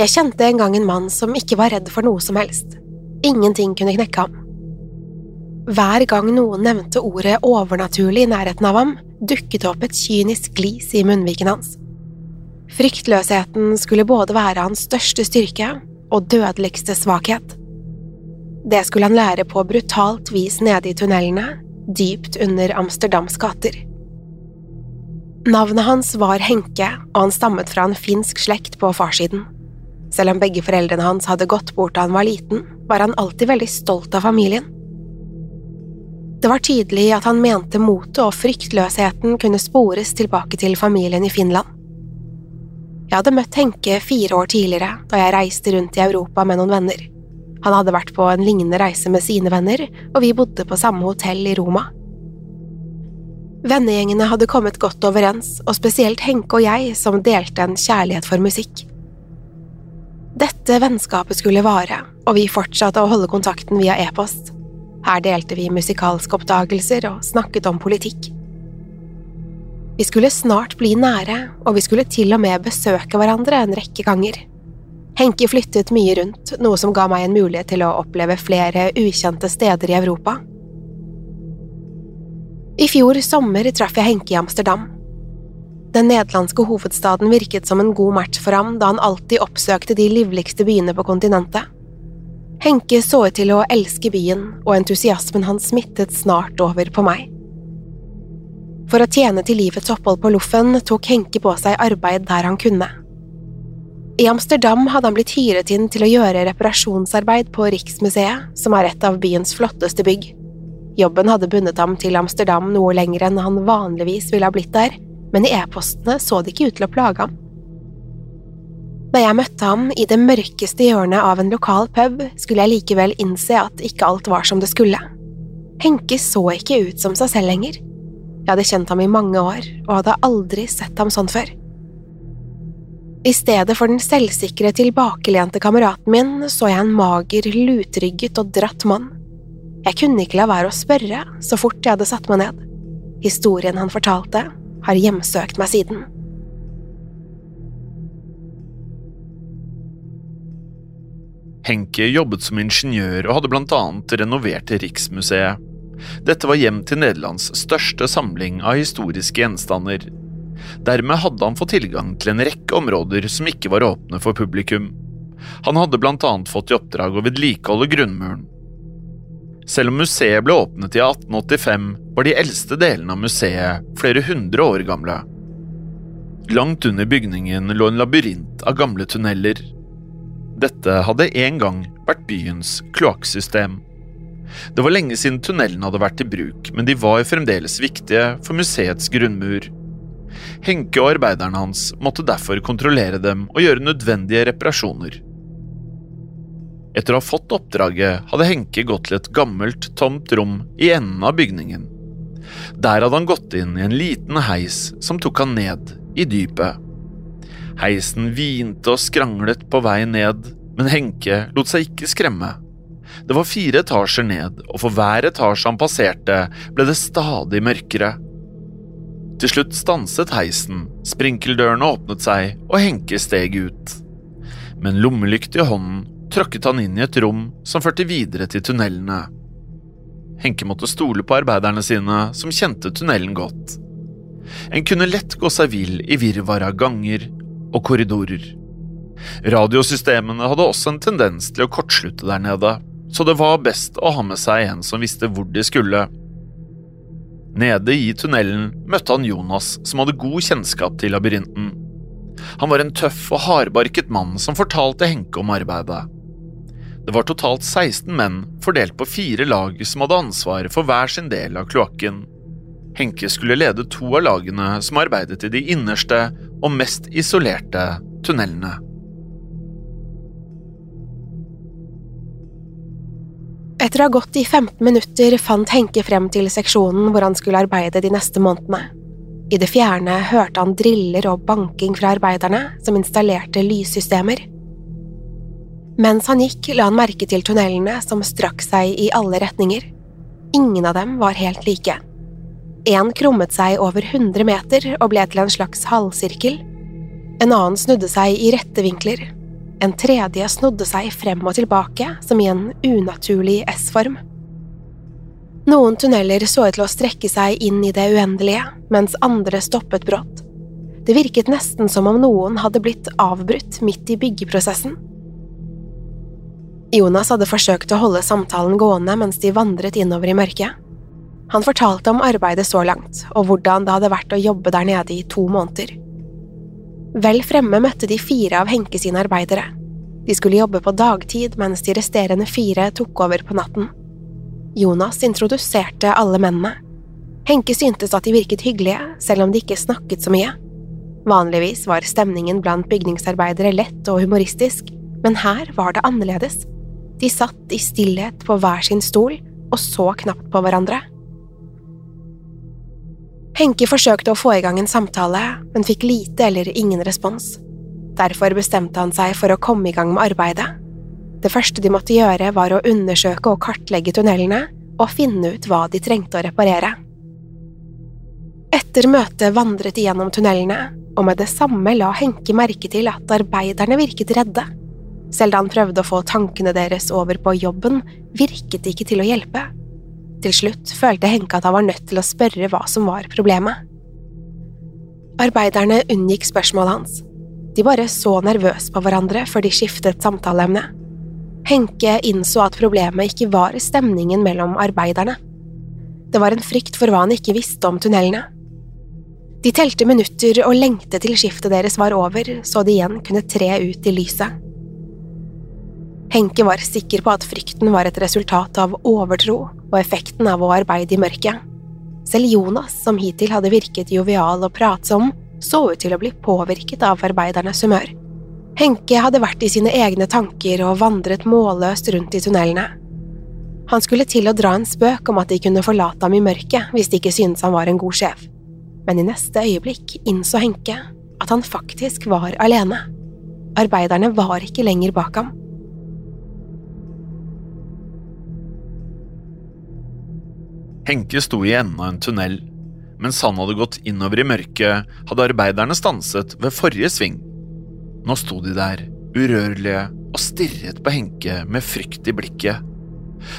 Jeg kjente en gang en mann som ikke var redd for noe som helst. Ingenting kunne knekke ham. Hver gang noen nevnte ordet overnaturlig i nærheten av ham, dukket opp et kynisk glis i munnviken hans. Fryktløsheten skulle både være hans største styrke og dødeligste svakhet. Det skulle han lære på brutalt vis nede i tunnelene, dypt under Amsterdams gater. Navnet hans var Henke, og han stammet fra en finsk slekt på farssiden. Selv om begge foreldrene hans hadde gått bort da han var liten, var han alltid veldig stolt av familien. Det var tydelig at han mente motet og fryktløsheten kunne spores tilbake til familien i Finland. Jeg hadde møtt Henke fire år tidligere, da jeg reiste rundt i Europa med noen venner. Han hadde vært på en lignende reise med sine venner, og vi bodde på samme hotell i Roma. Vennegjengene hadde kommet godt overens, og spesielt Henke og jeg, som delte en kjærlighet for musikk. Dette vennskapet skulle vare, og vi fortsatte å holde kontakten via e-post. Her delte vi musikalske oppdagelser og snakket om politikk. Vi skulle snart bli nære, og vi skulle til og med besøke hverandre en rekke ganger. Henke flyttet mye rundt, noe som ga meg en mulighet til å oppleve flere ukjente steder i Europa. I fjor sommer traff jeg Henke i Amsterdam. Den nederlandske hovedstaden virket som en god match for ham da han alltid oppsøkte de livligste byene på kontinentet. Henke så ut til å elske byen, og entusiasmen hans smittet snart over på meg. For å tjene til livets opphold på Loffen tok Henke på seg arbeid der han kunne. I Amsterdam hadde han blitt hyret inn til å gjøre reparasjonsarbeid på Riksmuseet, som er et av byens flotteste bygg. Jobben hadde bundet ham til Amsterdam noe lenger enn han vanligvis ville ha blitt der, men i e-postene så det ikke ut til å plage ham. Da jeg møtte ham i det mørkeste hjørnet av en lokal pub, skulle jeg likevel innse at ikke alt var som det skulle. Henke så ikke ut som seg selv lenger. Jeg hadde kjent ham i mange år, og hadde aldri sett ham sånn før. I stedet for den selvsikre, tilbakelente kameraten min så jeg en mager, lutrygget og dratt mann. Jeg kunne ikke la være å spørre så fort jeg hadde satt meg ned. Historien han fortalte, har hjemsøkt meg siden. Henke jobbet som ingeniør og hadde blant annet renovert Riksmuseet. Dette var hjem til Nederlands største samling av historiske gjenstander. Dermed hadde han fått tilgang til en rekke områder som ikke var åpne for publikum. Han hadde blant annet fått i oppdrag å vedlikeholde grunnmuren. Selv om museet ble åpnet i 1885, var de eldste delene av museet flere hundre år gamle. Langt under bygningen lå en labyrint av gamle tunneler. Dette hadde en gang vært byens kloakksystem. Det var lenge siden tunnelene hadde vært i bruk, men de var fremdeles viktige for museets grunnmur. Henke og arbeiderne hans måtte derfor kontrollere dem og gjøre nødvendige reparasjoner. Etter å ha fått oppdraget hadde Henke gått til et gammelt, tomt rom i enden av bygningen. Der hadde han gått inn i en liten heis som tok han ned i dypet. Heisen hvinte og skranglet på vei ned, men Henke lot seg ikke skremme. Det var fire etasjer ned, og for hver etasje han passerte, ble det stadig mørkere. Til slutt stanset heisen, sprinkeldørene åpnet seg, og Henke steg ut. Med en lommelykt i hånden tråkket han inn i et rom som førte videre til tunnelene. Henke måtte stole på arbeiderne sine, som kjente tunnelen godt. En kunne lett gå seg vill i virvaret av ganger og korridorer. Radiosystemene hadde også en tendens til å kortslutte der nede, så det var best å ha med seg en som visste hvor de skulle. Nede i tunnelen møtte han Jonas, som hadde god kjennskap til labyrinten. Han var en tøff og hardbarket mann som fortalte Henke om arbeidet. Det var totalt 16 menn fordelt på fire lag som hadde ansvaret for hver sin del av kloakken. Henke skulle lede to av lagene som arbeidet i de innerste og mest isolerte tunnelene. Etter å ha gått i 15 minutter fant Henke frem til seksjonen hvor han skulle arbeide de neste månedene. I det fjerne hørte han driller og banking fra arbeiderne som installerte lyssystemer. Mens han gikk, la han merke til tunnelene som strakk seg i alle retninger. Ingen av dem var helt like. En krummet seg over 100 meter og ble til en slags halvsirkel. En annen snudde seg i rette vinkler. En tredje snodde seg frem og tilbake, som i en unaturlig S-form. Noen tunneler så ut til å strekke seg inn i det uendelige, mens andre stoppet brått. Det virket nesten som om noen hadde blitt avbrutt midt i byggeprosessen. Jonas hadde forsøkt å holde samtalen gående mens de vandret innover i mørket. Han fortalte om arbeidet så langt, og hvordan det hadde vært å jobbe der nede i to måneder. Vel fremme møtte de fire av Henke sine arbeidere. De skulle jobbe på dagtid, mens de resterende fire tok over på natten. Jonas introduserte alle mennene. Henke syntes at de virket hyggelige, selv om de ikke snakket så mye. Vanligvis var stemningen blant bygningsarbeidere lett og humoristisk, men her var det annerledes. De satt i stillhet på hver sin stol og så knapt på hverandre. Henke forsøkte å få i gang en samtale, men fikk lite eller ingen respons. Derfor bestemte han seg for å komme i gang med arbeidet. Det første de måtte gjøre, var å undersøke og kartlegge tunnelene og finne ut hva de trengte å reparere. Etter møtet vandret de gjennom tunnelene, og med det samme la Henke merke til at arbeiderne virket redde. Selv da han prøvde å få tankene deres over på jobben, virket det ikke til å hjelpe. Til slutt følte Henke at han var nødt til å spørre hva som var problemet. Arbeiderne unngikk spørsmålet hans. De bare så nervøse på hverandre før de skiftet samtaleemne. Henke innså at problemet ikke var stemningen mellom arbeiderne. Det var en frykt for hva han ikke visste om tunnelene. De telte minutter og lengtet til skiftet deres var over, så de igjen kunne tre ut i lyset. Henke var sikker på at frykten var et resultat av overtro og effekten av å arbeide i mørket. Selv Jonas, som hittil hadde virket jovial og pratsom, så ut til å bli påvirket av arbeidernes humør. Henke hadde vært i sine egne tanker og vandret målløst rundt i tunnelene. Han skulle til å dra en spøk om at de kunne forlate ham i mørket hvis de ikke syntes han var en god sjef, men i neste øyeblikk innså Henke at han faktisk var alene. Arbeiderne var ikke lenger bak ham. Henke sto i enden av en tunnel. Mens han hadde gått innover i mørket, hadde arbeiderne stanset ved forrige sving. Nå sto de der, urørlige, og stirret på Henke med frykt i blikket.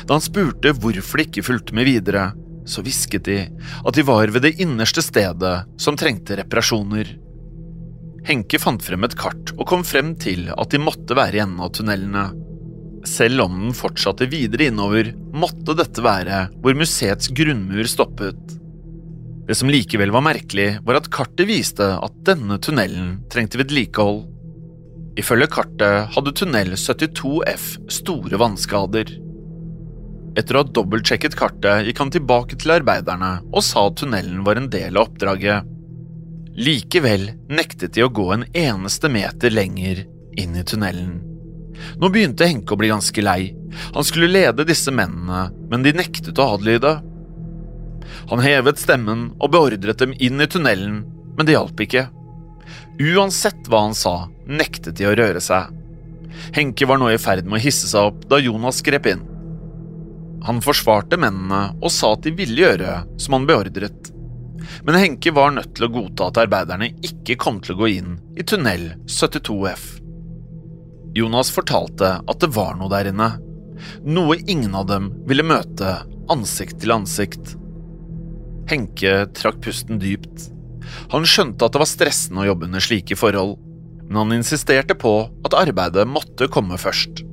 Da han spurte hvorfor de ikke fulgte med videre, så hvisket de at de var ved det innerste stedet som trengte reparasjoner. Henke fant frem et kart og kom frem til at de måtte være i enden av tunnelene. Selv om den fortsatte videre innover, måtte dette være hvor museets grunnmur stoppet. Det som likevel var merkelig, var at kartet viste at denne tunnelen trengte vedlikehold. Ifølge kartet hadde tunnel 72F store vannskader. Etter å ha dobbeltsjekket kartet gikk han tilbake til arbeiderne og sa at tunnelen var en del av oppdraget. Likevel nektet de å gå en eneste meter lenger inn i tunnelen. Nå begynte Henke å bli ganske lei. Han skulle lede disse mennene, men de nektet å adlyde. Han hevet stemmen og beordret dem inn i tunnelen, men det hjalp ikke. Uansett hva han sa, nektet de å røre seg. Henke var nå i ferd med å hisse seg opp da Jonas grep inn. Han forsvarte mennene og sa at de ville gjøre som han beordret. Men Henke var nødt til å godta at arbeiderne ikke kom til å gå inn i tunnel 72F. Jonas fortalte at det var noe der inne, noe ingen av dem ville møte ansikt til ansikt. Henke trakk pusten dypt. Han skjønte at det var stressende å jobbe under slike forhold, men han insisterte på at arbeidet måtte komme først.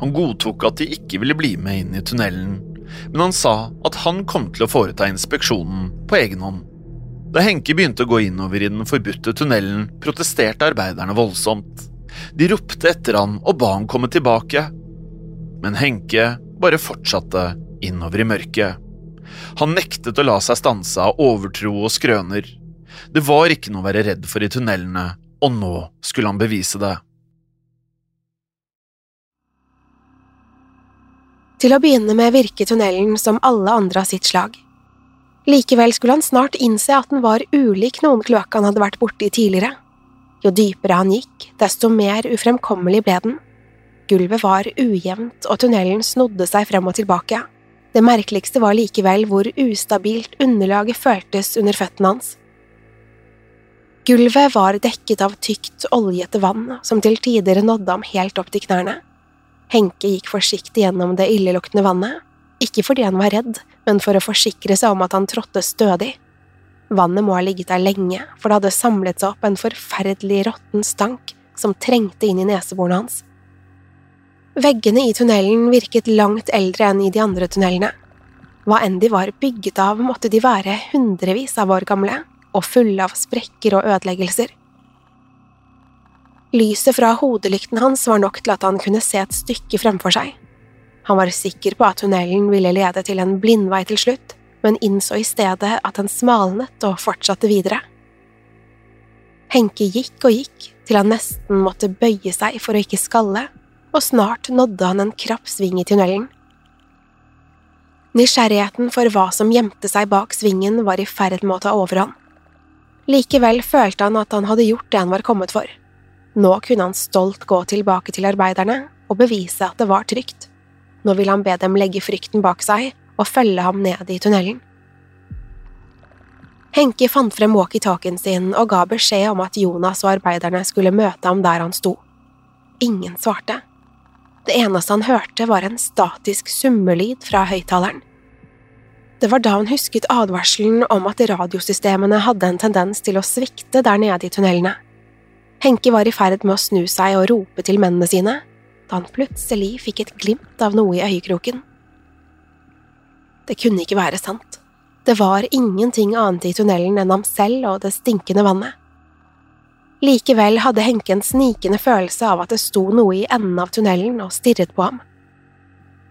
Han godtok at de ikke ville bli med inn i tunnelen, men han sa at han kom til å foreta inspeksjonen på egen hånd. Da Henke begynte å gå innover i den forbudte tunnelen, protesterte arbeiderne voldsomt. De ropte etter han og ba han komme tilbake. Men Henke bare fortsatte innover i mørket. Han nektet å la seg stanse av overtro og skrøner. Det var ikke noe å være redd for i tunnelene, og nå skulle han bevise det. Til å begynne med virket tunnelen som alle andre av sitt slag. Likevel skulle han snart innse at den var ulik noen kloakk han hadde vært borti tidligere. Jo dypere han gikk, desto mer ufremkommelig ble den. Gulvet var ujevnt, og tunnelen snodde seg frem og tilbake. Det merkeligste var likevel hvor ustabilt underlaget føltes under føttene hans. Gulvet var dekket av tykt, oljete vann som til tider nådde ham helt opp til knærne. Henke gikk forsiktig gjennom det illeluktende vannet, ikke fordi han var redd, men for å forsikre seg om at han trådte stødig. Vannet må ha ligget der lenge, for det hadde samlet seg opp en forferdelig råtten stank som trengte inn i neseborene hans. Veggene i tunnelen virket langt eldre enn i de andre tunnelene. Hva enn de var bygget av, måtte de være hundrevis av år gamle, og fulle av sprekker og ødeleggelser. Lyset fra hodelykten hans var nok til at han kunne se et stykke fremfor seg. Han var sikker på at tunnelen ville lede til en blindvei til slutt, men innså i stedet at den smalnet og fortsatte videre. Henke gikk og gikk til han nesten måtte bøye seg for å ikke skalle, og snart nådde han en krapp sving i tunnelen. Nysgjerrigheten for hva som gjemte seg bak svingen var i ferd med å ta overhånd. Likevel følte han at han hadde gjort det han var kommet for. Nå kunne han stolt gå tilbake til arbeiderne og bevise at det var trygt. Nå ville han be dem legge frykten bak seg og følge ham ned i tunnelen. Henke fant frem walkietalkien sin og ga beskjed om at Jonas og arbeiderne skulle møte ham der han sto. Ingen svarte. Det eneste han hørte, var en statisk summelyd fra høyttaleren. Det var da han husket advarselen om at radiosystemene hadde en tendens til å svikte der nede i tunnelene. Henke var i ferd med å snu seg og rope til mennene sine, da han plutselig fikk et glimt av noe i øyekroken. Det kunne ikke være sant. Det var ingenting annet i tunnelen enn ham selv og det stinkende vannet. Likevel hadde Henke en snikende følelse av at det sto noe i enden av tunnelen og stirret på ham.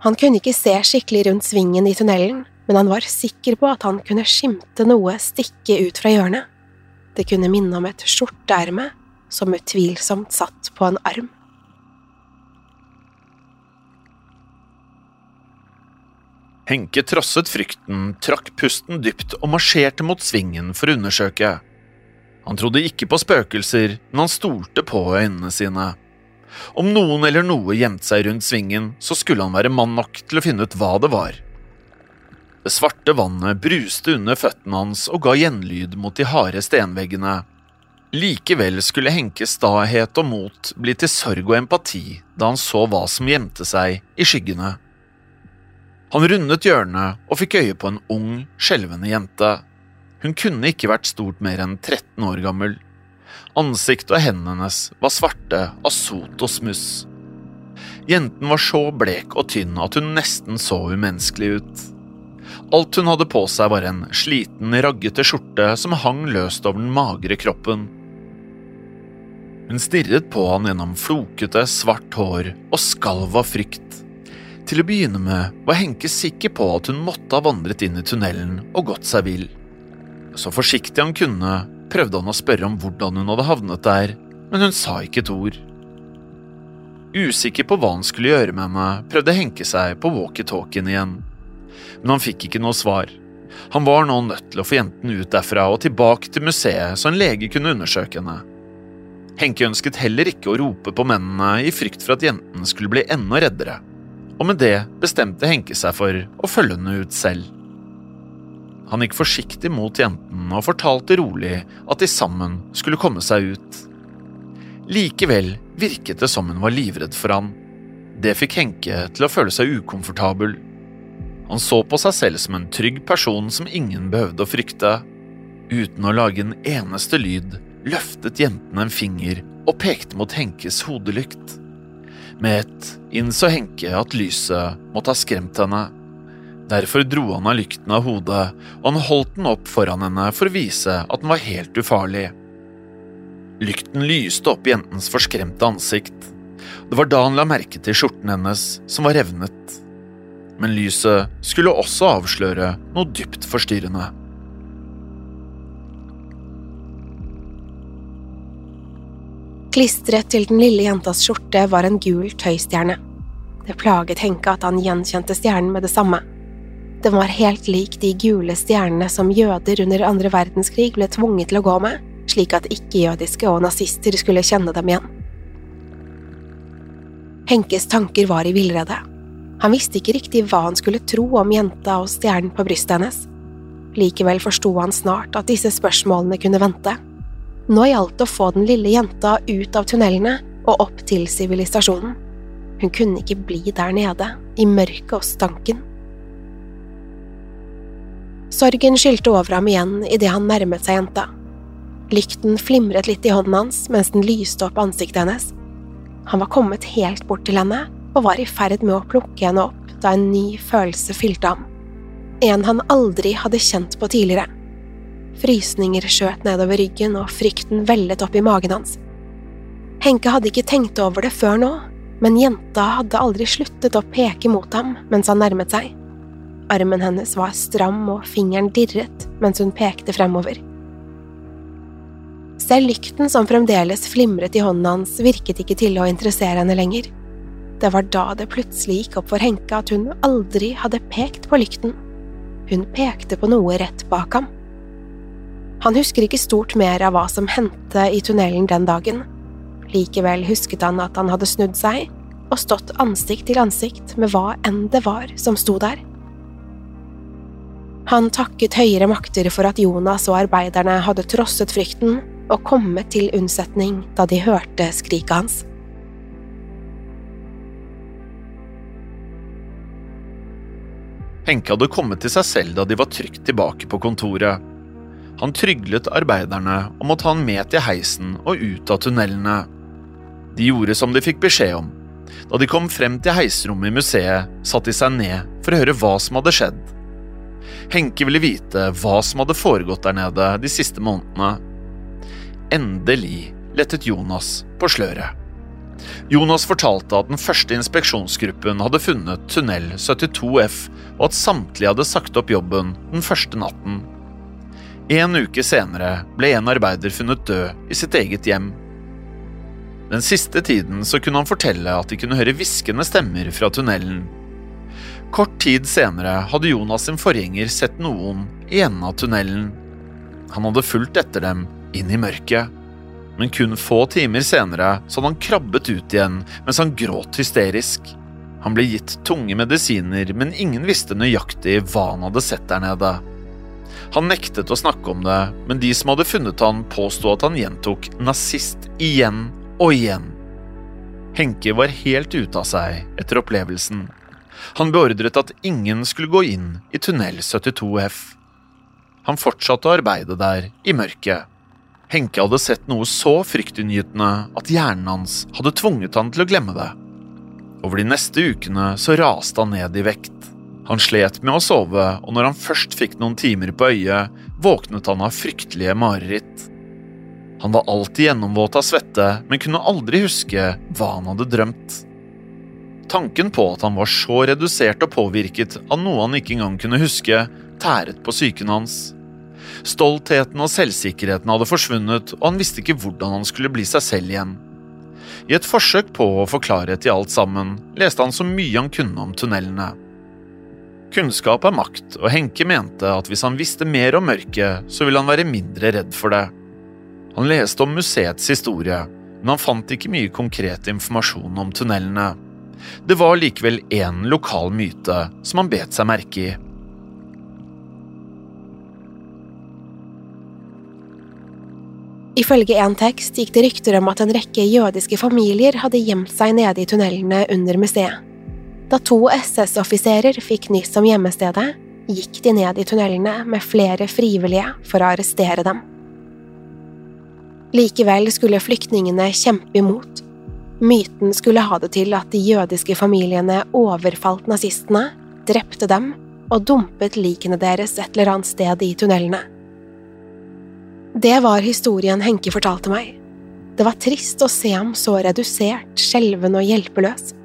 Han kunne ikke se skikkelig rundt svingen i tunnelen, men han var sikker på at han kunne skimte noe stikke ut fra hjørnet. Det kunne minne om et skjorteerme som utvilsomt satt på en arm. Henke trosset frykten, trakk pusten dypt og marsjerte mot svingen for å undersøke. Han trodde ikke på spøkelser, men han stolte på øynene sine. Om noen eller noe gjemte seg rundt svingen, så skulle han være mann nok til å finne ut hva det var. Det svarte vannet bruste under føttene hans og ga gjenlyd mot de harde stenveggene. Likevel skulle Henkes stahet og mot bli til sorg og empati da han så hva som gjemte seg i skyggene. Han rundet hjørnet og fikk øye på en ung, skjelvende jente. Hun kunne ikke vært stort mer enn 13 år gammel. Ansiktet og hendene hennes var svarte av sot og smuss. Jenten var så blek og tynn at hun nesten så umenneskelig ut. Alt hun hadde på seg var en sliten, raggete skjorte som hang løst over den magre kroppen. Hun stirret på han gjennom flokete, svart hår og skalv av frykt. Til å begynne med var Henke sikker på at hun måtte ha vandret inn i tunnelen og gått seg vill. Så forsiktig han kunne, prøvde han å spørre om hvordan hun hadde havnet der, men hun sa ikke et ord. Usikker på hva han skulle gjøre med henne, prøvde Henke seg på walkietalkien igjen. Men han fikk ikke noe svar. Han var nå nødt til å få jenten ut derfra og tilbake til museet så en lege kunne undersøke henne. Henke ønsket heller ikke å rope på mennene i frykt for at jenten skulle bli enda reddere, og med det bestemte Henke seg for å følge henne ut selv. Han gikk forsiktig mot jenten og fortalte rolig at de sammen skulle komme seg ut. Likevel virket det som hun var livredd for han. Det fikk Henke til å føle seg ukomfortabel. Han så på seg selv som en trygg person som ingen behøvde å frykte. Uten å lage en eneste lyd løftet jenten en finger og pekte mot Henkes hodelykt. Med ett innså Henke at lyset måtte ha skremt henne. Derfor dro han av lykten av hodet, og han holdt den opp foran henne for å vise at den var helt ufarlig. Lykten lyste opp jentens forskremte ansikt. Det var da han la merke til skjorten hennes, som var revnet. Men lyset skulle også avsløre noe dypt forstyrrende. Klistret til den lille jentas skjorte var en gul tøystjerne. Det plaget Henke at han gjenkjente stjernen med det samme. Den var helt lik de gule stjernene som jøder under andre verdenskrig ble tvunget til å gå med, slik at ikke-jødiske og nazister skulle kjenne dem igjen. Henkes tanker var i villrede. Han visste ikke riktig hva han skulle tro om jenta og stjernen på brystet hennes. Likevel forsto han snart at disse spørsmålene kunne vente. Nå gjaldt det å få den lille jenta ut av tunnelene og opp til sivilisasjonen. Hun kunne ikke bli der nede, i mørket og stanken. Sorgen skylte over ham igjen idet han nærmet seg jenta. Lykten flimret litt i hånden hans mens den lyste opp ansiktet hennes. Han var kommet helt bort til henne og var i ferd med å plukke henne opp da en ny følelse fylte ham. En han aldri hadde kjent på tidligere. Frysninger skjøt nedover ryggen, og frykten vellet opp i magen hans. Henke hadde ikke tenkt over det før nå, men jenta hadde aldri sluttet å peke mot ham mens han nærmet seg. Armen hennes var stram, og fingeren dirret mens hun pekte fremover. Selv lykten som fremdeles flimret i hånden hans, virket ikke til å interessere henne lenger. Det var da det plutselig gikk opp for Henke at hun aldri hadde pekt på lykten. Hun pekte på noe rett bak ham. Han husker ikke stort mer av hva som hendte i tunnelen den dagen. Likevel husket han at han hadde snudd seg og stått ansikt til ansikt med hva enn det var som sto der. Han takket høyere makter for at Jonas og arbeiderne hadde trosset frykten og kommet til unnsetning da de hørte skriket hans. Henke hadde kommet til seg selv da de var trygt tilbake på kontoret. Han tryglet arbeiderne om å ta han med til heisen og ut av tunnelene. De gjorde som de fikk beskjed om. Da de kom frem til heisrommet i museet, satte de seg ned for å høre hva som hadde skjedd. Henke ville vite hva som hadde foregått der nede de siste månedene, Endelig lettet Jonas på sløret. Jonas fortalte at den første inspeksjonsgruppen hadde funnet tunnel 72F, og at samtlige hadde sagt opp jobben den første natten. En uke senere ble en arbeider funnet død i sitt eget hjem. Den siste tiden så kunne han fortelle at de kunne høre hviskende stemmer fra tunnelen. Kort tid senere hadde Jonas sin forgjenger sett noen i enden av tunnelen. Han hadde fulgt etter dem inn i mørket. Men kun få timer senere så hadde han krabbet ut igjen mens han gråt hysterisk. Han ble gitt tunge medisiner, men ingen visste nøyaktig hva han hadde sett der nede. Han nektet å snakke om det, men de som hadde funnet han, påsto at han gjentok nazist igjen og igjen. Henke var helt ute av seg etter opplevelsen. Han beordret at ingen skulle gå inn i tunnel 72F. Han fortsatte å arbeide der, i mørket, Henke hadde sett noe så fryktinngytende at hjernen hans hadde tvunget han til å glemme det. Over de neste ukene så raste han ned i vekt. Han slet med å sove, og når han først fikk noen timer på øyet, våknet han av fryktelige mareritt. Han var alltid gjennomvåt av svette, men kunne aldri huske hva han hadde drømt. Tanken på at han var så redusert og påvirket av noe han ikke engang kunne huske, tæret på psyken hans. Stoltheten og selvsikkerheten hadde forsvunnet, og han visste ikke hvordan han skulle bli seg selv igjen. I et forsøk på å få klarhet i alt sammen, leste han så mye han kunne om tunnelene. Kunnskap er makt, og Henke mente at hvis han visste mer om mørket, så ville han være mindre redd for det. Han leste om museets historie, men han fant ikke mye konkret informasjon om tunnelene. Det var likevel én lokal myte som han bet seg merke i. Ifølge en tekst gikk det rykter om at en rekke jødiske familier hadde gjemt seg nede i tunnelene under museet. Da to SS-offiserer fikk nyss om gjemmestedet, gikk de ned i tunnelene med flere frivillige for å arrestere dem. Likevel skulle flyktningene kjempe imot. Myten skulle ha det til at de jødiske familiene overfalt nazistene, drepte dem og dumpet likene deres et eller annet sted i tunnelene. Det var historien Henke fortalte meg. Det var trist å se ham så redusert, skjelven og hjelpeløs.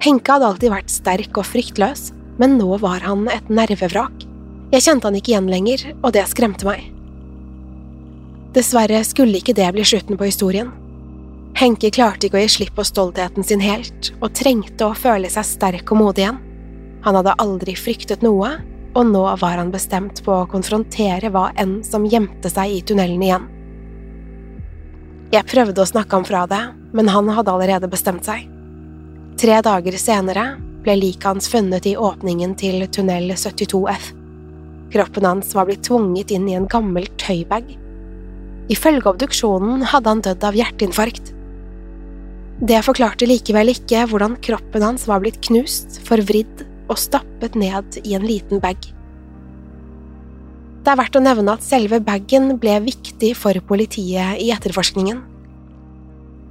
Henke hadde alltid vært sterk og fryktløs, men nå var han et nervevrak. Jeg kjente han ikke igjen lenger, og det skremte meg. Dessverre skulle ikke det bli slutten på historien. Henke klarte ikke å gi slipp på stoltheten sin helt, og trengte å føle seg sterk og modig igjen. Han hadde aldri fryktet noe, og nå var han bestemt på å konfrontere hva enn som gjemte seg i tunnelen igjen. Jeg prøvde å snakke ham fra det, men han hadde allerede bestemt seg. Tre dager senere ble liket hans funnet i åpningen til tunnel 72F. Kroppen hans var blitt tvunget inn i en gammel tøybag. Ifølge obduksjonen hadde han dødd av hjerteinfarkt. Det forklarte likevel ikke hvordan kroppen hans var blitt knust, forvridd og stappet ned i en liten bag. Det er verdt å nevne at selve bagen ble viktig for politiet i etterforskningen.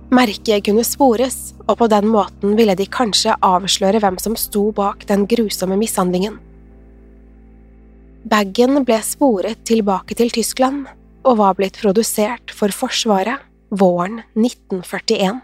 Merket kunne spores, og på den måten ville de kanskje avsløre hvem som sto bak den grusomme mishandlingen. Bagen ble sporet tilbake til Tyskland og var blitt produsert for Forsvaret våren 1941.